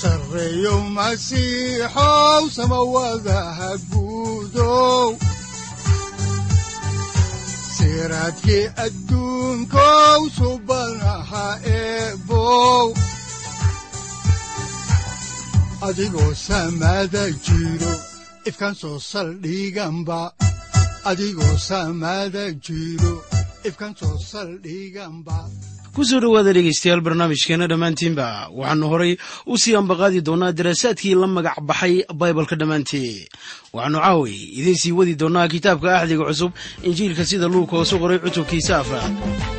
sareeyow masiixow samawadaha guudow siraadki adduunkow subanaha eebow adigoo saldhiganba adigoo saamaada jiro ifkan soo saldhiganba ku soo dhowaada dhegaystayaal barnaamijkeenna dhammaantiinba waxaannu horay u sii ambaqaadi doonnaa daraasaadkii la magac baxay baibalka dhammaantii waxaannu caaway idiin sii wadi doonnaa kitaabka axdiga cusub injiilka sida luuka hoosu qoray cutubkiisa afraad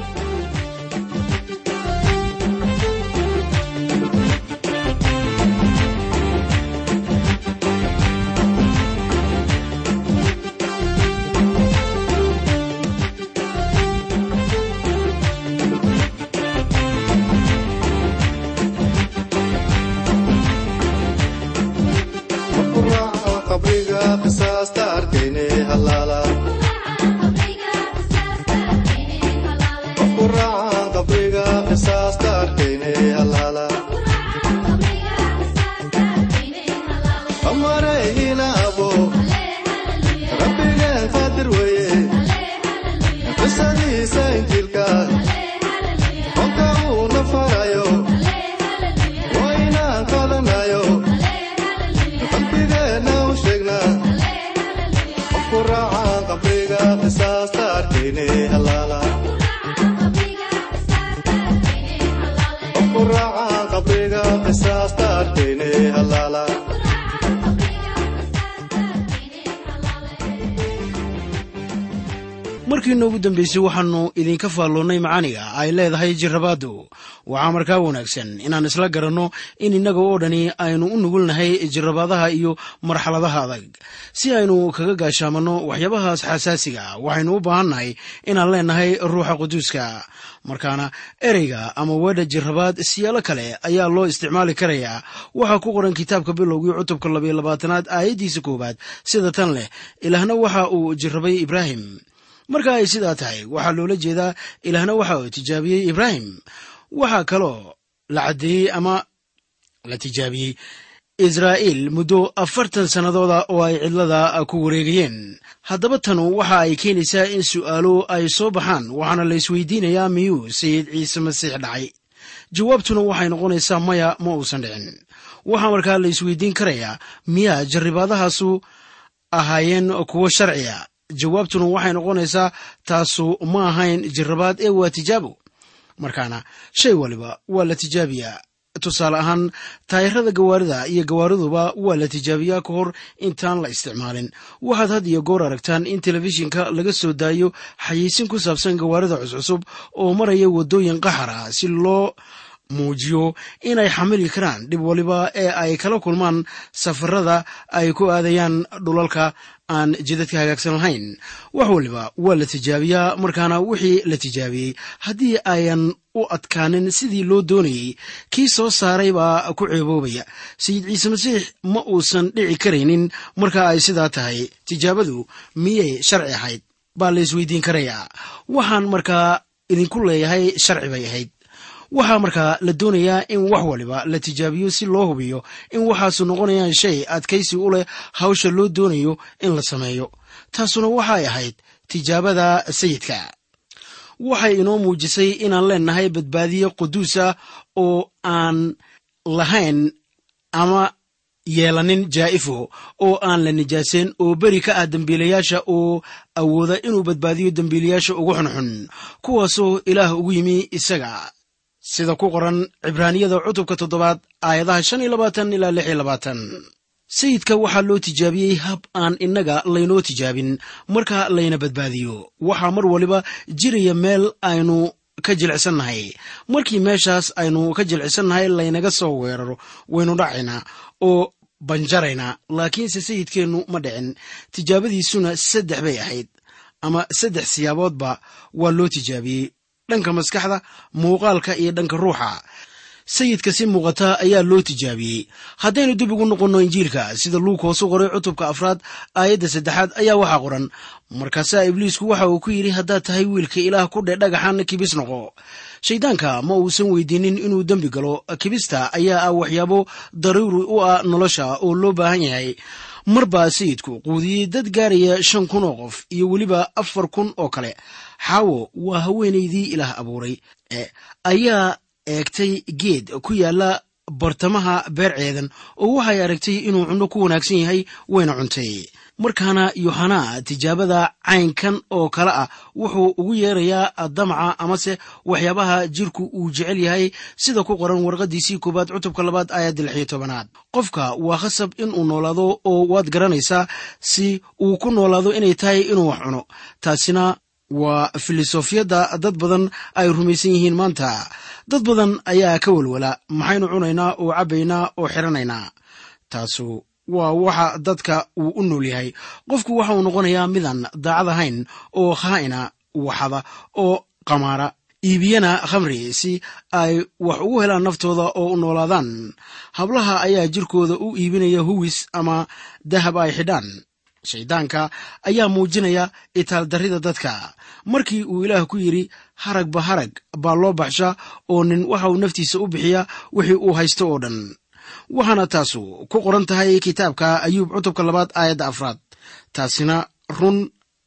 Sen markii noogu dambaysay waxaannu idinka faalloonnay macaaniga ay leedahay jirrabaaddu waxaa markaa wanaagsan inaan isla garanno in innaga oo dhani aynu u nugulnahay jirrabaadaha iyo marxaladaha adag. Si aynu kaga gaashaamanno waxyaabahaas xasaasiga waxaynu u baahannahay inaan leennahay ruuxa quduuska. Markaana ereyga ama weedha jirrabaad siyaalo kale ayaa loo isticmaali karayaa waxaa ku qoran kitaabka bilowgii cutubka labayo labaatanaad aayaddiisa koowaad sida tan leh ilaahna waxa uu jirrabay ibraahim marka ay sidaa tahay waxaa loola jeedaa ilaahna waxa uu tijaabiyey ibraahim. Waxaa kaloo la caddeeyey ama la tijaabiyey israa'iil muddo afartan sannadooda oo ay cidlada ku wareegayeen. Haddaba tanu waxa ay keenaysaa in su'aalo ay soo baxaan waxaana la isweydiinayaa miyuu sayid ciise masiix dhacay. Jawaabtuna waxay noqonaysaa maya ma uusan dhicin. Waxaa markaa la isweydiin karayaa miyaa jarribaadahaasu ahaayeen kuwo sharciya jawaabtuna waxay noqonaysaa taasu ma ahayn jirrabaad ee waa tijaabo markaana shay waliba waa la tijaabiyaa. Tusaale ahaan taayirada gawaarida iyo gawaariduba waa la tijaabiyaa ka hor intaan la isticmaalin. Waxaad had iyo goor aragtaan in telefishinka laga soo daayo xayiisin ku saabsan gawaarida cuscusub oo maraya waddooyin qaxara si loo muujiyo inay xamili karaan dhib waliba ee ay kala kulmaan safarada ay ku aadayaan dhulalka aan jidadka hagaagsan lahayn. Wax waliba waa la tijaabiyaa markaana wixii la tijaabiyey. Haddii ayan u adkaanin sidii loo doonayey kii soo saaray baa ku ceeboobaya. Sayid ciise masiix ma uusan dhici karaynin marka ay sidaa tahay. Tijaabadu miyay sharci ahayd? Baa la isweydiin karayaa. Waxaan markaa idinku leeyahay sharci bay ahayd waxaa markaa la doonayaa in wax waliba la tijaabiyo si loo hubiyo in waxaasu noqonayaan shay adkaysi u leh hawsha loo doonayo in la sameeyo. Taasuna waxay ahayd tijaabada sayidka. Waxay inoo muujisay inaan leennahay badbaadiye quduus ah oo aan lahayn ama yeelanin jaa'ifo oo aan la nijaasayn oo beri ka ah dembiilayaasha oo awooda inuu badbaadiyo dembiilayaasha ugu xunxun kuwaasoo ilaah ugu yimi isaga sida ku qoran cibraaniyada cutubka toddobaad aayadaha shan iyo labaatan ilaa lix iyo labaatan. Sayidka waxaa loo tijaabiyey hab aan innaga laynoo tijaabin marka layna badbaadiyo. Waxaa mar waliba jiraya meel aynu ka jilicsannahay. Markii meeshaas aynu ka jilicsannahay laynaga soo weeraro waynu dhacaynaa oo banjaraynaa laakiinse sayidkeennu ma dhicin. Tijaabadiisuna saddex bay ahayd ama saddex siyaaboodba waa loo tijaabiyey dhanka maskaxda muuqaalka iyo dhanka ruuxa. Sayidka si muuqata ayaa loo tijaabiyey. Haddaynu dib ugu noqonno injiilka sida luug qoray cutubka afraad aayadda saddexaad ayaa waxaa qoran. Markaasaa ibliisku waxa uu ku yidhi haddaad tahay wiilka ilaah ku dhe dhagaxan kibis noqo. Shayddaanka ma uusan weydiinin inuu dembi galo. Kibista ayaa ah waxyaabo daruuri u ah nolosha oo loo baahan yahay mar baa sayidku quudiyey dad gaaraya shan kun oo qof iyo weliba afar kun oo kale. Xaawo waa haweenaydii ilaah abuuray. Ayaa eegtay geed ku yaalla bartamaha beer ceedan oo waxay aragtay inuu cunno ku wanaagsan yahay wayna cuntay. Markaana yoxanaa tijaabada caynkan oo kale ah wuxuu ugu yeerayaa damaca amase waxyaabaha jirku uu jecel yahay sida ku qoran warqadiisii koowaad cutubka labaad aayadda lix iyo tobanaad. Qofka waa khasab inuu noolaado oo waad garanaysaa si uu ku noolaado inay tahay inuu wax cuno. Taasina waa filosofiyadda dad badan ay rumaysan yihiin maanta. Dad badan ayaa ka welwala maxaynu cunaynaa oo cabbaynaa oo xiranaynaa. Taasu waa waxa dadka uu u nool yahay. Qofku waxa uu noqonayaa midaan daacad ahayn oo khaa'ina waxada oo qamaara iibiyana khamri si ay wax ugu helaan naftooda oo u noolaadaan. Hablaha ayaa jirkooda u iibinaya huwis ama dahab ay xidhaan shayddaanka ayaa muujinaya itaaldarrida dadka. Markii uu ilaah ku yidhi haragba harag baa loo baxsha oo nin waxa uu naftiisa u bixiya wixii uu haysto oo dhan. Waxaana taasu ku qoran tahay kitaabka ayuub cutubka labaad aayadda afraad. Taasina run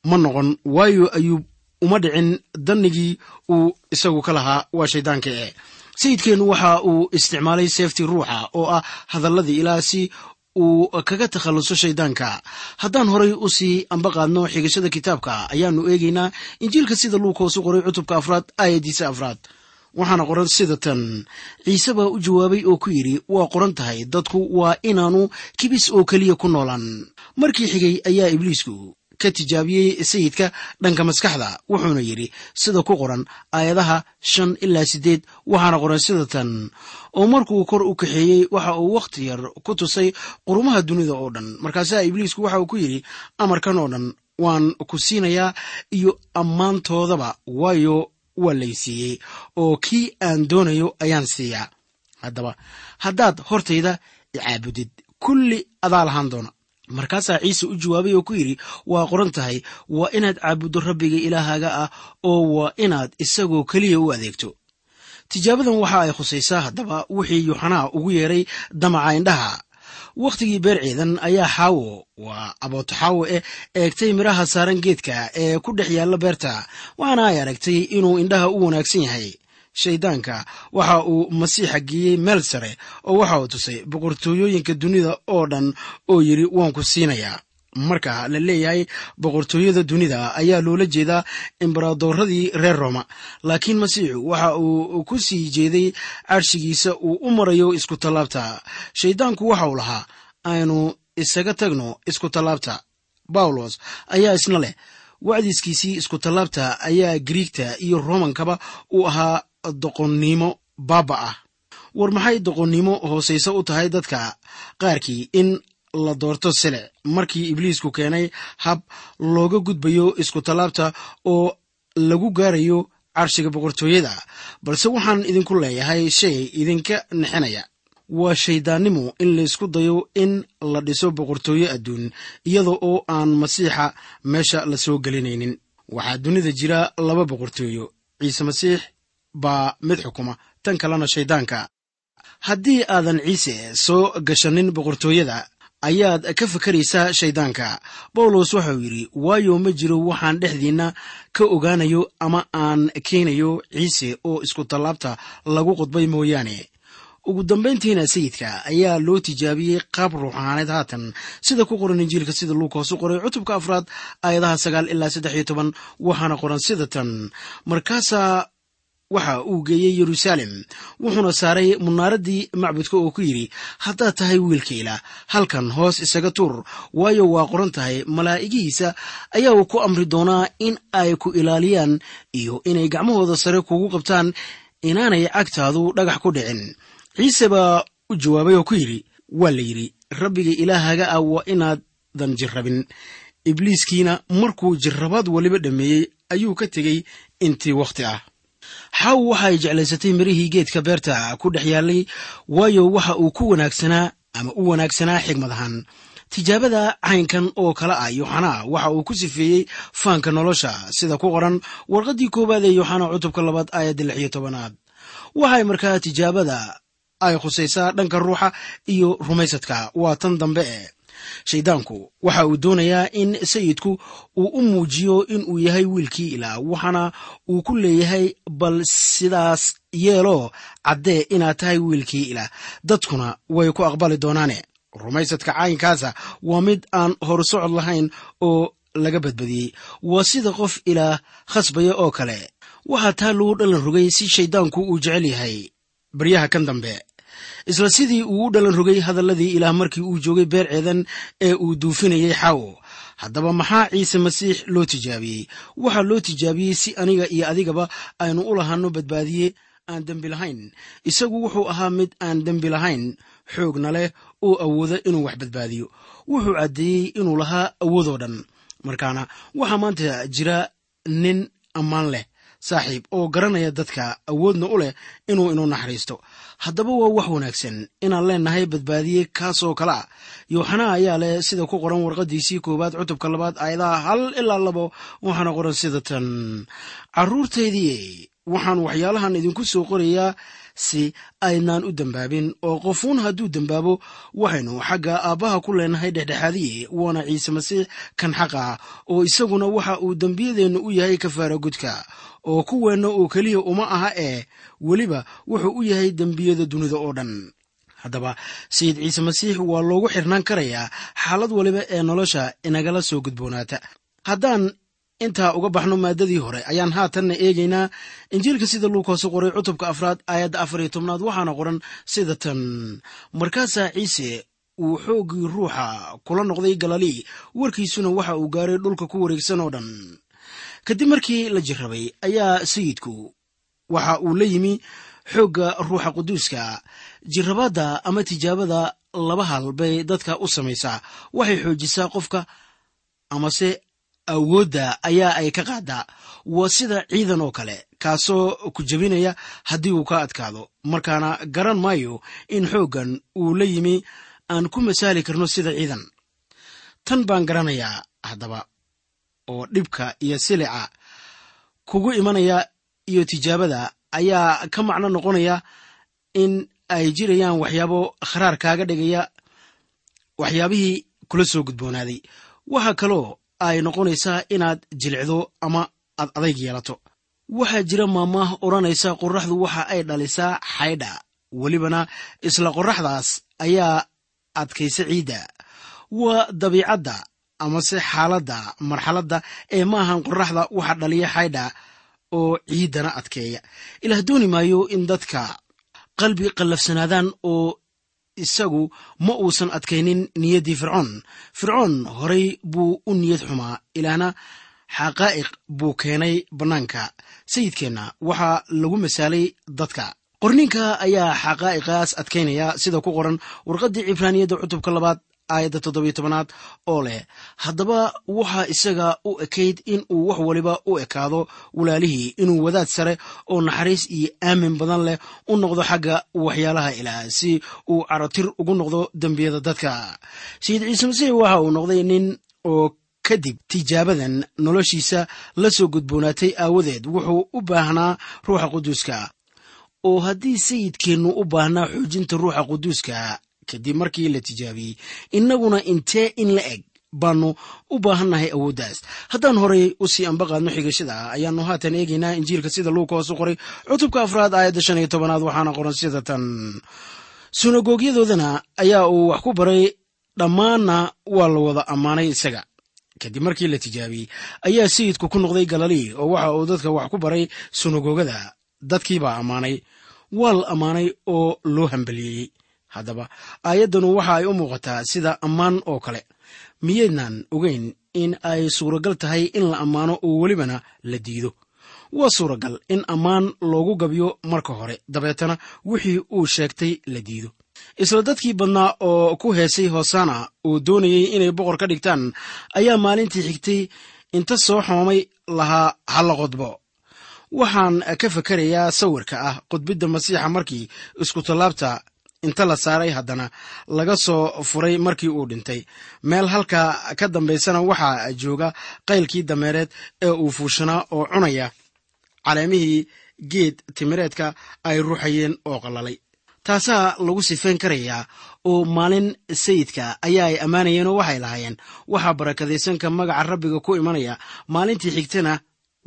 ma noqon waayo ayuub uma dhicin dannigii uu isagu ka lahaa waa shayddaanka e sayidkeennu waxa uu isticmaalay seeftii ruuxa oo ah hadalladii ilaah si uu kaga takhalluso shayddaanka haddaan horay u sii ambaqaadno xigashada kitaabka ayaannu eegaynaa injiilka sida luug hoosu qoray cutubka afraad aayaddiisa afraad. Waxaana qoran sida tan. Ciise baa u jawaabay oo ku yidhi waa qoran tahay dadku waa inaanu kibis oo keliya ku noolaan. Markii xigay ayaa ibliisku ka tijaabiyey sayidka dhanka maskaxda wuxuuna yidhi sida ku qoran aayadaha shan ilaa siddeed waxaana qoran sida tan. Oo markuu kor u kaxeeyey waxa uu wakhti yar ku tusay qurumaha dunida oo dhan. Markaasaa ibliisku waxa uu ku yidhi amarkan oo dhan waan ku siinayaa iyo ammaantoodaba waayo waa laysiiyey oo kii aan doonayo ayaan siiyaa. Haddaba haddaad hortayda icaabudid kulli adaa lahaan doona markaasaa ciise u jawaabay oo ku yidhi waa qoran tahay waa inaad caabuddo rabbiga ilaahaaga ah oo waa inaad isagoo keliya u adeegto. Tijaabadan waxa ay khusaysaa haddaba wixii yuxanaa ugu yeeray damaca indhaha. Wakhtigii beer ciidan ayaa xaawo waa abooto xaawo eh eegtay midhaha saaran geedka ee ku dhex yaalla beerta waxaana ay aragtay inuu indhaha u wanaagsan yahay shayddaanka waxa uu masiixa geeyey meel sare oo waxa uu tusay boqortooyooyinka dunida oo dhan oo yidhi waan ku siinayaa. Marka la leeyahay boqortooyada dunida ayaa loola jeedaa embaradooradii reer rooma. Laakiin masiixu waxa uu ku sii jeeday carshigiisa uu u marayo isku tallaabta. Shayddaanku waxa uu lahaa aynu isaga tagno isku tallaabta. Bawlos ayaa isna leh wacdiskiisii isku tallaabta ayaa griigta iyo romankaba uu ahaa doqonnimo baaba ah. War maxay doqonnimo hoosayso u tahay dadka qaarkii in la doorto silic markii ibliisku keenay hab looga gudbayo isku tallaabta oo lagu gaarayo carshiga boqortooyada. Balse waxaan idinku leeyahay shay idinka nixinaya. Waa shayddaannimo in laysku dayo in la dhiso boqortooyo adduun iyada oo aan masiixa meesha la soo gelinaynin. Waxaa dunida jira laba boqortooyo ciise masiix baa mid xukuma. Tan kalena shayddaanka haddii aadan ciise soo gashanin boqortooyada ayaad ka fakaraysaa shayddaanka bawlos waxauu yidhi waayo ma jiro waxaan dhexdiinna ka ogaanayo ama aan keenayo ciise oo isku tallaabta lagu qodbay mooyaane. Ugu dambayntiina sayidka ayaa loo tijaabiyey qaab ruuxaaneed haatan. Sida ku qoran injiilka sida luukas u qoray cutubka afraad aayadaha sagaal ilaa saddex iyo toban waxaana qoran sida tan. Markaasaa waxa uu geeyey yeruusaalem wuxuuna saaray munaaraddii macbudka oo ku yidhi haddaad tahay wiilka ilaah halkan hoos isaga tuur waayo waa qoran tahay malaa'igihiisa ayaa uu ku amri doonaa in ay ku ilaaliyaan iyo inay gacmahooda sare kugu qabtaan inaanay cagtaadu dhagax ku dhicin. Ciise baa u jawaabay oo ku yidhi waa la yidhi rabbiga ilaahaga ah waa inaadan jirrabin. Ibliiskiina markuu jirrabaad weliba dhammeeyey ayuu ka tegey intii wakhti ah xaaw waxa ay jeclaysatay mirihii geedka beerta ku dhex yaallay waayo waxa uu ku wanaagsanaa ama u wanaagsanaa xigmad ahaan. Tijaabada caynkan oo kale ah yooxanaa waxa uu ku sifeeyey faanka nolosha sida ku qoran warqaddii koowaad ee yooxana cutubka labaad aayadda lix iyo tobanaad. Waxay markaa tijaabada ay khusaysaa dhanka ruuxa iyo rumaysadka. Waa tan dambe e shayddaanku waxa uu doonayaa in sayidku uu u muujiyo in uu yahay wiilkii ilaah waxaana uu ku leeyahay bal sidaas yeelo caddee inaad tahay wiilkii ilaah. Dadkuna way ku aqbali doonaane. Rumaysadka caynkaasa waa mid aan horsocod lahayn oo laga badbadiyey. Waa sida qof ilaah khasbaya oo kale. Waxaa taa lagu dhalan rogay si shayddaanku uu jecel yahay. Baryaha kan dambe isla sidii uu u dhalan rogay hadalladii ilaah markii uu joogay beer ceedan ee uu duufinayay xaawo. Haddaba maxaa ciise masiix loo tijaabiyey? Waxaa loo tijaabiyey si aniga iyo adigaba aynu u lahaanno badbaadiye aan dembi lahayn. Isagu wuxuu ahaa mid aan dembi lahayn xoogna leh oo awooda inuu wax badbaadiyo. Wuxuu caddeeyey inuu lahaa awoodoo dhan. Markaana waxaa maanta jira nin ammaan leh saaxiib oo garanaya dadka awoodna u leh inuu inuu naxariisto haddaba waa wax wanaagsan. Inaan leennahay badbaadiye kaasoo kale ah. Yooxana ayaa leh sida ku qoran warqaddiisii koowaad cutubka labaad aayadaha hal ilaa labo. Waxaana qoran sida tan. Carruurtaydii waxaan waxyaalahan idinku soo qorayaa si aynaan u dembaabin oo qofuun hadduu dembaabo waxaynu xagga aabbaha ku leenahay dhexdhexaadiye waana ciise masiix kan xaqa oo isaguna waxa uu dembiyadeennu u yahay kafaara gudka oo kuweenna oo keliya uma aha ee weliba wuxuu u yahay dembiyada dunida oo dhan. Haddaba sayid ciise masiix waa loogu xirnaan karayaa xaalad waliba ee nolosha inagala soo gudboonaata. Haddaan intaa uga baxno maadadii hore ayaan haatanna eegaynaa injiilka sida luukoose qoray cutubka afraad aayadda afar iyo tobnaad waxaana qoran sida tan. Markaasaa ciise uu xooggii ruuxa kula noqday galilii warkiisuna waxa uu gaaray dhulka ku wareegsan oo dhan. Kadib markii la jirrabay ayaa sayidku waxa uu la yimi xoogga ruuxa quduuska jirrabaadda ama tijaabada laba hal bay dadka u samaysaa waxay xoojisaa qofka amase awoodda ayaa ay ka qaadaa waa sida ciidan oo kale kaasoo ku jebinaya haddii uu ka adkaado. Markaana garan maayo in xooggan uu la yimi aan ku masaali karno sida ciidan. Tan baan garanayaa haddaba oo dhibka iyo silica kugu imanaya iyo tijaabada ayaa ka macno noqonaya in ay jirayaan waxyaabo kharaar kaaga dhigaya waxyaabihii kula soo gudboonaaday. Waxaa kaloo ay noqonaysaa inaad jilicdo ama aad adayg yeelato. Waxaa jira maamaah odhanaysa qorraxdu waxa ay dhalisaa xaydha. Welibana isla qorraxdaas ayaa adkaysa ciidda. Waa dabiicadda amase xaaladda marxaladda ee maahan qorraxda waxa dhaliya xaydha oo ciiddana adkeeya. Ilaah dooni maayo in dadka qalbi qallafsanaadaan oo isagu ma uusan adkaynin niyaddii fircoon. Fircoon horay buu u niyad xumaa ilaahna xaqaa'iq buu keenay bannaanka. Sayidkeenna waxaa lagu masaalay dadka. Qorninka ayaa xaqaa'iqaas adkaynaya sida ku qoran warqaddii cibraaniyadda cutubka labaad aayadda toddobiyo tobanaad oo leh haddaba waxaa isaga u ekayd in uu wax waliba u ekaado walaalihii inuu wadaad sare oo naxariis iyo aamin badan leh u noqdo xagga waxyaalaha ilaah si uu caratir ugu noqdo dembiyada dadka. Sayid ciise masiix waxa uu noqday nin oo kadib tijaabadan noloshiisa la soo gudboonaatay aawadeed wuxuu u baahnaa ruuxa quduuska. Oo haddii sayidkeennu u baahnaa xoojinta ruuxa quduuska kadib markii la tijaabiyey innaguna intee in la eg baanu u baahannahay awooddaas. Haddaan horay u sii ambaqaadno xigashada ayaannu haatan eegaynaa injiilka sida luuka hoos u qoray cutubka afraad aayadda shan iyo tobanaad waxaana qoran sida tan. Sunagoogyadoodana ayaa uu wax ku baray dhammaanna waa la wada ammaanay isaga. Kadib markii la tijaabiyey ayaa sayidku ku noqday galilii oo waxa uu dadka wax ku baray sunagoogada. Dadkiibaa ammaanay waa la ammaanay oo loo hambaliyeeyey haddaba aayaddanu waxa ay u muuqataa sida ammaan oo kale. Miyaydnan ogeyn in ay suuragal tahay in la ammaano oo welibana la diido. Waa suuragal in ammaan loogu gabyo marka hore dabeetana wixii uu sheegtay la diido. Isla dadkii badnaa oo ku heesay hosana oo doonayey inay boqor ka dhigtaan ayaa maalintii xigtay inta soo xoomay lahaa halla qodbo. Waxaan ka fakarayaa sawirka ah qudbidda masiixa markii iskutallaabta inta la saaray haddana laga soo furay markii uu dhintay. Meel halkaa ka dambaysana waxaa jooga qaylkii dameereed ee uu fuushanaa oo cunaya. Caleemihii geed timireedka ay ruuxayeen oo qallalay. Taasaa lagu sifeyn karayaa oo maalin sayidka ayaa ay ammaanayeen oo waxay lahaayeen. Waxaa barakadaysanka magaca rabbiga ku imanaya. Maalintii xigtana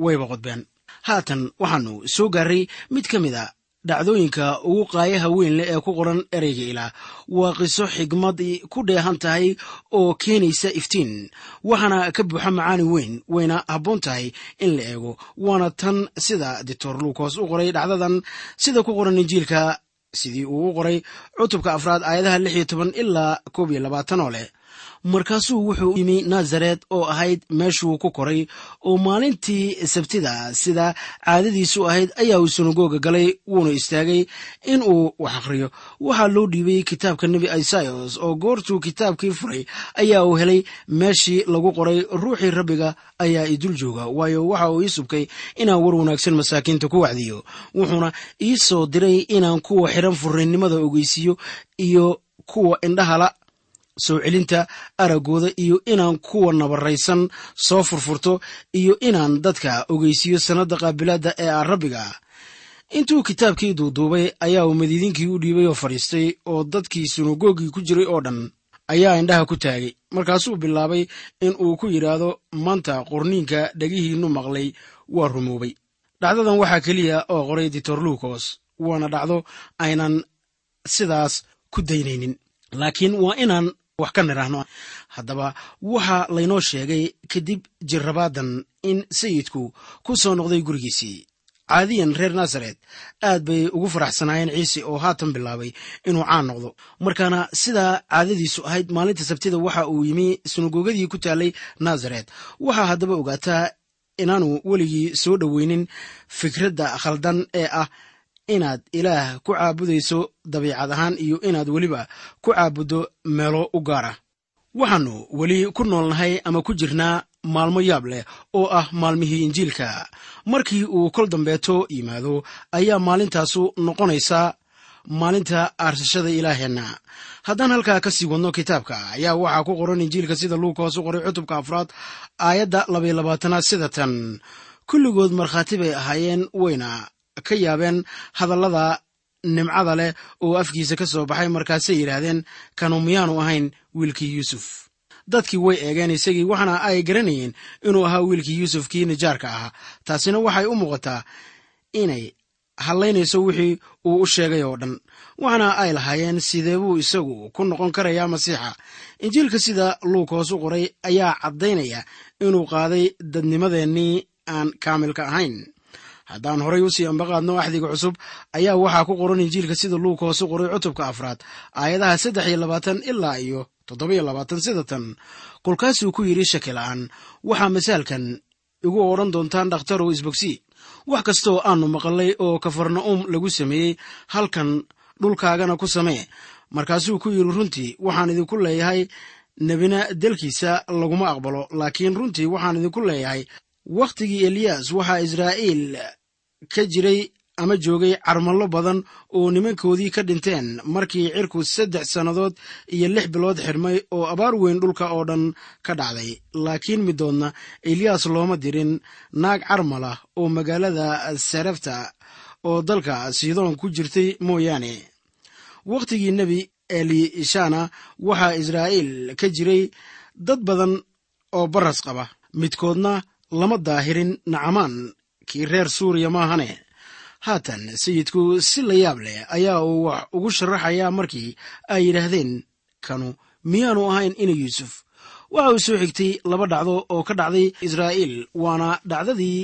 wayba qodbeen haatan waxaannu soo gaaray mid ka mid a dhacdooyinka ugu qaayaha weyn leh ee ku qoran ereyga ilaah. Waa qiso xigmadii ku dheehan tahay oo keenaysa iftiin waxaana ka buuxa macaani weyn wayna habboon tahay in la eego. Waana tan sida doctor luukos u qoray dhacdadan sida ku qoran injiilka sidii uu u qoray cutubka afraad aayadaha lix iyo toban ilaa koob iyo labaatan oo leh markaasuu wuxuu yimi nazaret oo ahayd meeshuu ku koray oo maalintii sabtida sida caadadiisu ahayd ayaa uu sinagoga galay wuuna istaagay in uu wax akhriyo waxaa loo dhiibay kitaabka nebi isayos oo goortuu kitaabkii furay ayaa uu helay meeshii lagu qoray ruuxii rabbiga ayaa idul jooga. Waayo waxa uu ii subkay inaan war wanaagsan masaakiinta ku wacdiyo wuxuuna ii soo diray inaan kuwa xiran furninnimada ogeysiiyo iyo kuwa indhahala soo celinta araggooda iyo inaan kuwa nabaraysan soo furfurto iyo inaan dadka ogeysiiyo sannadda qaabilaadda ee ah rabbiga intuu kitaabkii duuduubay ayaa uu madiidinkii u dhiibay oo fadhiistay oo dadkii sunagoogii ku jiray oo dhan ayaa indhaha ku taagay. Markaasuu bilaabay in uu ku yidhaahdo maanta qorniinka dhegihiinnu maqlay waa rumoobay. Dhacdadan waxaa keliya oo qoray ditor luukos waana dhacdo aynan sidaas ku daynaynin. Laakiin waa inaan wax ka nidhaahno haddaba waxaa laynoo sheegay kadib jirrabaadan in sayidku ku soo noqday gurigiisii. Caadiyan reer nasaret aad bay ugu faraxsanaayeen ciise oo haatan bilaabay inuu caan noqdo. Markaana sidaa caadadiisu ahayd maalinta sabtida waxa uu yimi sinagogadii ku taallay nasaret waxaa haddaba ogaataa inaanu weligii soo dhoweynin fikradda khaldan ee ah inaad ilaah ku caabudayso dabiicad ahaan iyo inaad weliba ku caabuddo meelo u gaara. Waxaannu weli ku noolnahay ama ku jirnaa maalmo yaab leh oo ah maalmihii injiilka. Markii uu kol dambeeto yimaado ayaa maalintaasu noqonaysaa maalinta aarsashada ilaaheenna. Haddaan halkaa ka sii wadno kitaabka ayaa waxaa ku qoran injiilka sida luukas u qoray cutubka afraad aayadda labaiy labaatanaad sida tan. Kulligood markhaati bay ahaayeen weyna ka yaabeen hadallada nimcada leh oo afkiisa ka soo baxay markaasay yidhaahdeen kanu miyaanu ahayn wiilkii yuusuf. Dadkii way eegeen isagii waxaana ay garanayeen inuu ahaa wiilkii yuusuf kii nijaarka ahaa. Taasina waxay u muuqataa inay hallaynayso wixii uu u sheegay oo dhan. Waxaana ay lahaayeen sidee buu isagu ku noqon karayaa masiixa? Injiilka sida luukos u qoray ayaa caddaynaya inuu qaaday dadnimadeennii aan kaamilka ahayn haddaan horay u sii ambaqaadno axdiga cusub ayaa waxaa ku qoran injiilka sida luukos u qoray cutubka afraad aayadaha saddex iyo labaatan ilaa iyo toddoba iyo labaatan sida tan. Kolkaasuu ku yidhi shaki la'aan waxaa masaalkan igu odhan doontaan dhakhtarow isbogsi. Wax kastooo aannu maqalay oo kafarna'um lagu sameeyey halkan dhulkaagana ku samee. Markaasuu ku yidhi runtii waxaan idinku leeyahay nebina delkiisa laguma aqbalo laakiin runtii waxaan idinku leeyahay wakhtigii eliyas waxaa israa'iil ka jiray ama joogay carmallo badan oo nimankoodii ka dhinteen. Markii cirku saddex sannadood iyo lix bilood xidhmay oo abaar weyn dhulka oo dhan ka dhacday. Laakiin midoodna eliyas looma dirin. Naag carmala oo magaalada sarefta oo dalka sidoon ku jirtay mooyaane. Wakhtigii nebi elishana waxaa israa'iil ka jiray dad badan oo baras qaba. Midkoodna lama daahirin nacamaan kii reer suuriya maahane haatan sayidku si la yaab leh ayaa uu wax ugu sharaxayaa markii ay yidhaahdeen kanu miyaanu ahayn ina yuusuf. Waxa uu soo xigtay laba dhacdo oo ka dhacday israa'iil waana dhacdadii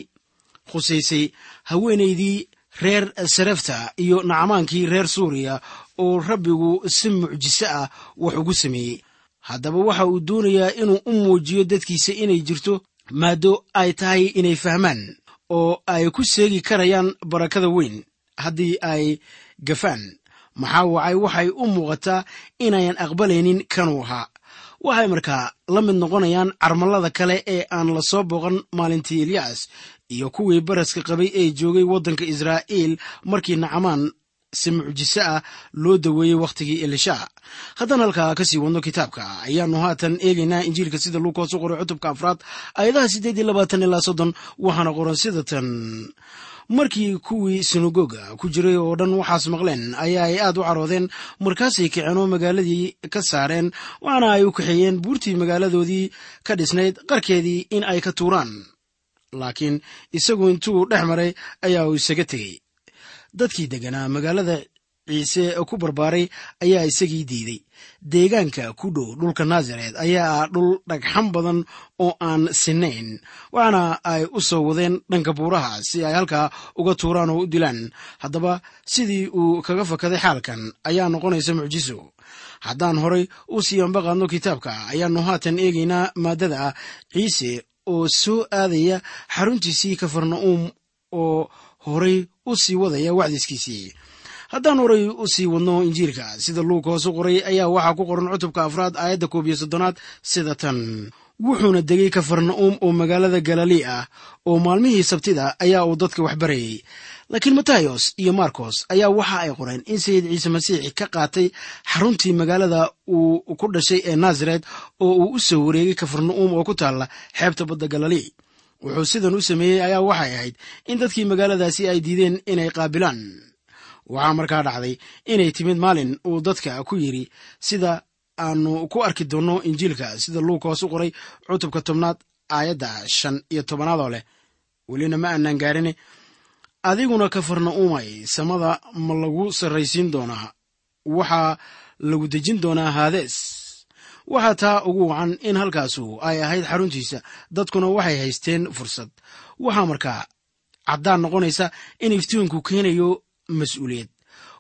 khusaysay haweenaydii reer sarefta iyo nacamaankii reer suuriya oo rabbigu si mucjiso ah wax ugu sameeyey. Haddaba waxa uu doonayaa inuu u muujiyo dadkiisa inay jirto maaddo ay tahay inay fahmaan oo ay ku seegi karayaan barakada weyn. Haddii ay gafaan maxaa wacay? Waxay u muuqataa inayan aqbalaynin kanuu ahaa. Waxay markaa la mid noqonayaan carmallada kale ee aan la soo booqan maalintii eliyas iyo kuwii baraska qabay ee joogay waddanka israa'iil markii nacmaan si mucjiso ah loo daweeyey wakhtigii elisha. Haddaan halkaa ka sii wadno kitaabka. Ayaanu haatan eegaynaa injiilka sida luukoos u qoray cutubka afraad aayadaha siddeed iyo labaatan ilaa soddon waxaana qoran sida tan. Markii kuwii sinagoga ku jiray oo dhan waxaas maqleen ayaa ay aad u caroodeen markaasay kaceen oo magaaladii ka saareen waxaana ay u kaxeeyeen buurtii magaaladoodii ka dhisnayd qarkeedii in ay ka tuuraan. Laakiin isagu intuu dhex maray ayaa uu isaga tegey dadkii degganaa magaalada ciise ku barbaaray ayaa isagii diiday. Deegaanka ku dhow dhulka naasaret ayaa ah dhul dhagxan badan oo aan sinayn waxaana ay u soo wadeen dhanka buuraha si ay halkaa uga tuuraan oo u dilaan. Haddaba sidii uu kaga fakaday xaalkan ayaa noqonaysa mucjiso. Haddaan horay u sii ambaqaadno kitaabka ayaannu haatan eegaynaa maaddada ciise oo soo aadaya xaruntiisii kafarna'uum oo horay u sii wadaya wacdiskiisii. Haddaan horay u sii wadno injiilka sida luug hoosu qoray ayaa waxaa ku qoran cutubka afraad aayadda koob iyo soddonaad sida tan. Wuxuuna degay kafarna'uum oo magaalada galilii ah oo maalmihii sabtida ayaa uu dadka wax barayey laakiin matayos iyo markos ayaa waxa ay qoreen in sayid ciise masiixi ka qaatay xaruntii magaalada uu ku dhashay ee naasaret oo uu u soo wareegay kafarna'uum oo ku taalla xeebta badda galilii wuxuu sidan u sameeyey ayaa waxay ahayd in dadkii magaaladaasi ay diideen inay qaabilaan. Waxaa markaa dhacday inay timid maalin uu dadka ku yidri sida aanu ku arki doonno injiilka sida luukoos u qoray cutubka tobnaad aayadda shan iyo tobanaadoo leh. Welina ma aanaan gaarine. Adiguna kafarna'uumay samada ma lagu sarraysiin doonaa. Waxaa lagu dejin doonaa haadees waxaa taa ugu wacan in halkaasu ay ahayd xaruntiisa dadkuna waxay haysteen fursad. Waxaa markaa caddaan noqonaysa in iftiinku keenayo mas'uuliyad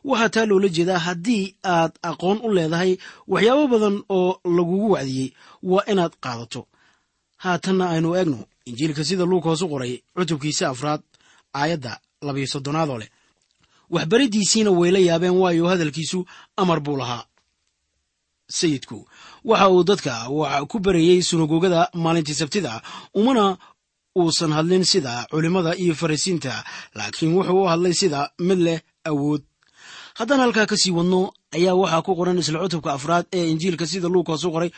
waxaa taa loola jeedaa haddii aad aqoon u leedahay waxyaabo badan oo lagugu wacdiyey waa inaad qaadato. Haatanna aynu eegno injiilka sida luukoos u qoray cutubkiisa afraad aayadda labayo soddonaadoo leh. Waxbariddiisiina way la yaabeen waayo hadalkiisu amar buu lahaa sayidku. Waxa uu dadka wax ku barayey sunagogada maalintii sabtida umana uusan hadlin sida culimmada iyo farisiinta laakiin wuxuu u hadlay sida mid leh awood. Haddaan halkaa ka sii wadno ayaa waxaa ku qoran isla cutubka afraad ee injiilka sida luukoos u qoray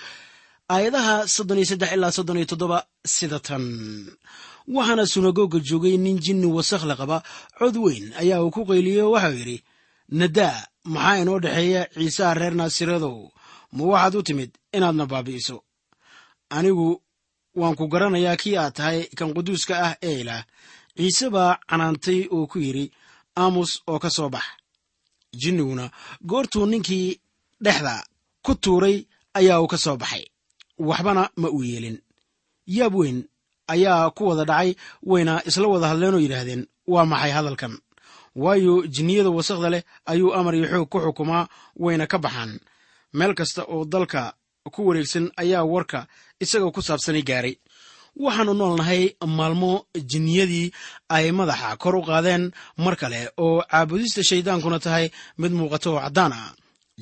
aayadaha soddon iyo saddex ilaa soddon iyo toddoba sida tan. Waxaana sunagoga joogay nin jinni wasakhle qaba cod weyn ayaa uu ku qayliyo waxau yidhi nadaa maxaa inoo dhexeeya ciisaha reer naasireedow ma waxaad u timid inaadna baabi'iso. Anigu waan ku garanayaa kii aad tahay kan quduuska ah ee ilaah. Ciise baa canaantay oo ku yidhi aamus oo ka soo bax. Jinniguna goortuu ninkii dhexda ku tuuray ayaa uu ka soo baxay. Waxbana ma uu yeelin. Yaab weyn ayaa ku wada dhacay wayna isla wada hadleen oo yidhaahdeen waa maxay hadalkan? Waayo jinniyada wasakhda leh ayuu amar iyo xoog ku xukumaa wayna ka baxaan meel kasta oo dalka ku wareegsan ayaa warka isagoo ku saabsanay gaaray. Waxaannu noolnahay maalmo jinniyadii ay madaxa kor u qaadeen mar kale oo caabudista shayddaankuna tahay mid muuqata oo caddaan ah.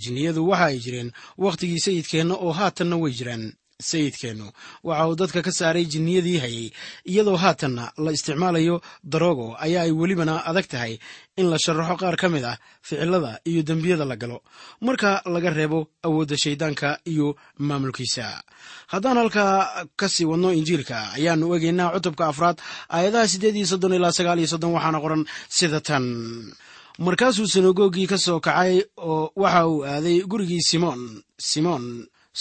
Jinniyadu waxa ay jireen wakhtigii sayidkeenna oo haatanna way jiraan sayidkeennu waxa uu dadka ka saaray jinniyadii hayay iyadoo haatanna la isticmaalayo daroogo ayaa ay welibana adag tahay in la sharaxo qaar ka mid ah ficilada iyo dembiyada la galo. Marka laga reebo awoodda shayddaanka iyo maamulkiisa. Haddaan halkaa ka sii wadno injiilka ayaannu eegaynaa cutubka afraad aayadaha siddeed iyo soddon ilaa sagaal iyo soddon waxaana qoran sida tan. Markaasuu sinagogii ka soo kacay oo waxa uu aaday gurigii simoon simoon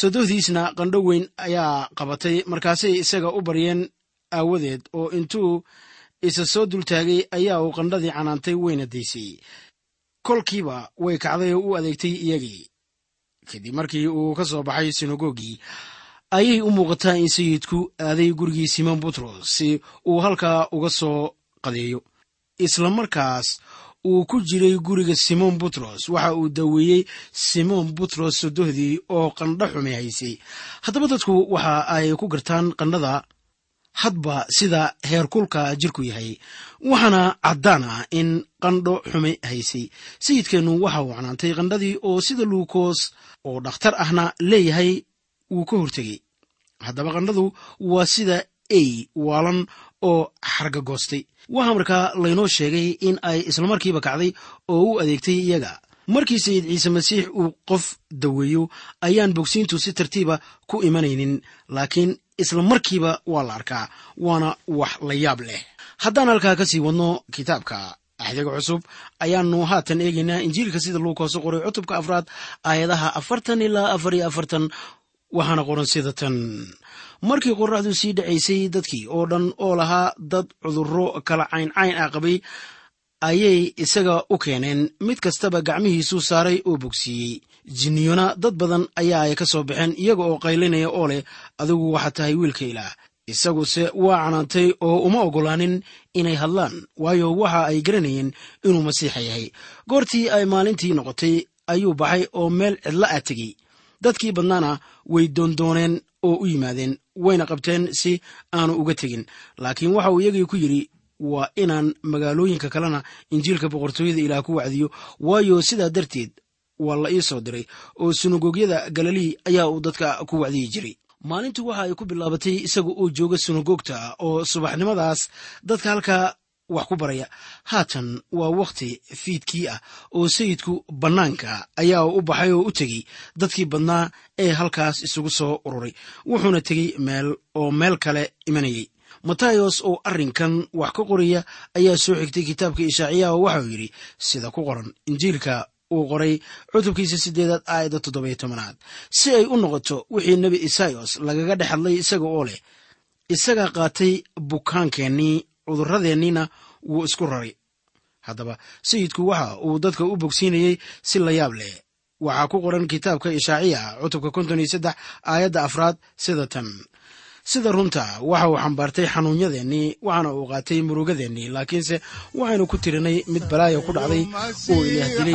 sodohdiisna qandho weyn ayaa qabatay markaasay isaga u baryeen aawadeed oo intuu isa soo dultaagay ayaa uu qandhadii canaantay weyna daysay. Kolkiiba way kacday oo u adeegtay iyagii. Kadib markii uu ka soo baxay sinagogii ayay u muuqataa in sayidku aaday gurigii simon butros si uu halkaa uga soo qadeeyo. Isla markaas uu ku jiray guriga simon butros. Waxa uu daweeyey simon butros sodohdii oo qandho xumi haysay. Haddaba dadku waxa ay ku gartaan qandhada hadba sida heerkulka jirku yahay. Waxaana caddaan ah in qandho xume haysay. Sayidkeennu waxa uu canaantay qandhadii oo sida luukos oo dhakhtar ahna leeyahay wuu ka hortegey haddaba qandhadu waa sida ey waalan oo xargagoostay waxaa markaa laynoo sheegay in ay islamarkiiba kacday oo u adeegtay iyaga. Markii sayid ciise masiix uu qof daweeyo ayaan bogsiintu si tartiiba ku imanaynin laakiin isla markiiba waa la arkaa waana wax la yaab leh. Haddaan halkaa ka sii wadno kitaabka axdiga cusub ayaanu haatan eegaynaa injiilka sida luukoos u qoray cutubka afraad aayadaha afartan ilaa afar iyo afartan waxaana qoran sida tan markii qorraxdu sii dhacaysay dadkii oo dhan oo lahaa dad cudurro kala cayncayn ah qabay ayay isaga u keeneen mid kastaba gacmihiisuu saaray oo bogsiiyey. Jinniyona dad badan ayaa ay ka soo baxeen iyaga oo qaylinaya oo leh adigu waxaad tahay wiilka ilaah. Isaguse waa canaantay oo uma oggolaanin inay hadlaan waayo waxa ay garanayeen inuu masiixa yahay. Goortii ay maalintii noqotay ayuu baxay oo meel cidla ah tegey. Dadkii badnaana way doondooneen oo u yimaadeen wayna qabteen si aanu uga tegin. Laakiin waxa uu iyagii ku yidhi waa inaan magaalooyinka kalena injiilka boqortooyada ilaah ku wacdiyo. Waayo sidaa darteed waa la ii soo diray oo sunagogyada galilii ayaa uu dadka ku wacdiyi jiray. Maalintu waxa ay ku bilaabatay isaga oo jooga sunagoogta oo subaxnimadaas dadka halkaa wax ku baraya. Haatan waa wakhti fiidkii ah oo sayidku bannaanka ayaa u baxay oo u tegey dadkii badnaa ee halkaas isugu soo ururay wuxuuna tegey meel oo meel kale imanayey. Matayos oo arrinkan wax ka qoraya ayaa soo xigtay kitaabka ishaaciya oo waxauu yidhi sida ku qoran injiilka uu qoray cutubkiisa siddeedaad aayadda toddobiyo tobanaad. Si ay u noqoto wixii nebi isayos lagaga dhex hadlay isaga oo leh isagaa qaatay bukaankeenii cudurradeenniina wuu isku raray. Haddaba sayidku waxa uu dadka u bogsiinayey si la yaab leh. Waxaa ku qoran kitaabka ishaaciya cutubka konton iyo saddex aayadda afraad sida tan. Sida runta waxa uu xambaartay xanuunyadeennii waxaana uu qaatay murugadeennii laakiinse waxaynu ku tirinay mid balaaya ku dhacday oo ilaah dilay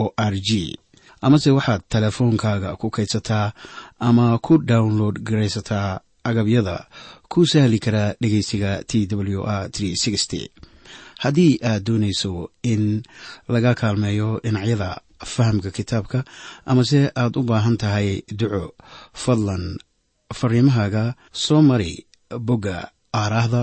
o r g. Amase waxaad teleefoonkaaga ku kaydsataa ama ku download garaysataa agabyada ku sahli karaa dhegeysiga t w r haddii aad doonayso in laga kaalmeeyo dhinacyada fahamka kitaabka amase aad u baahan tahay duco fadlan fariimahaaga soo mari bogga aaraahda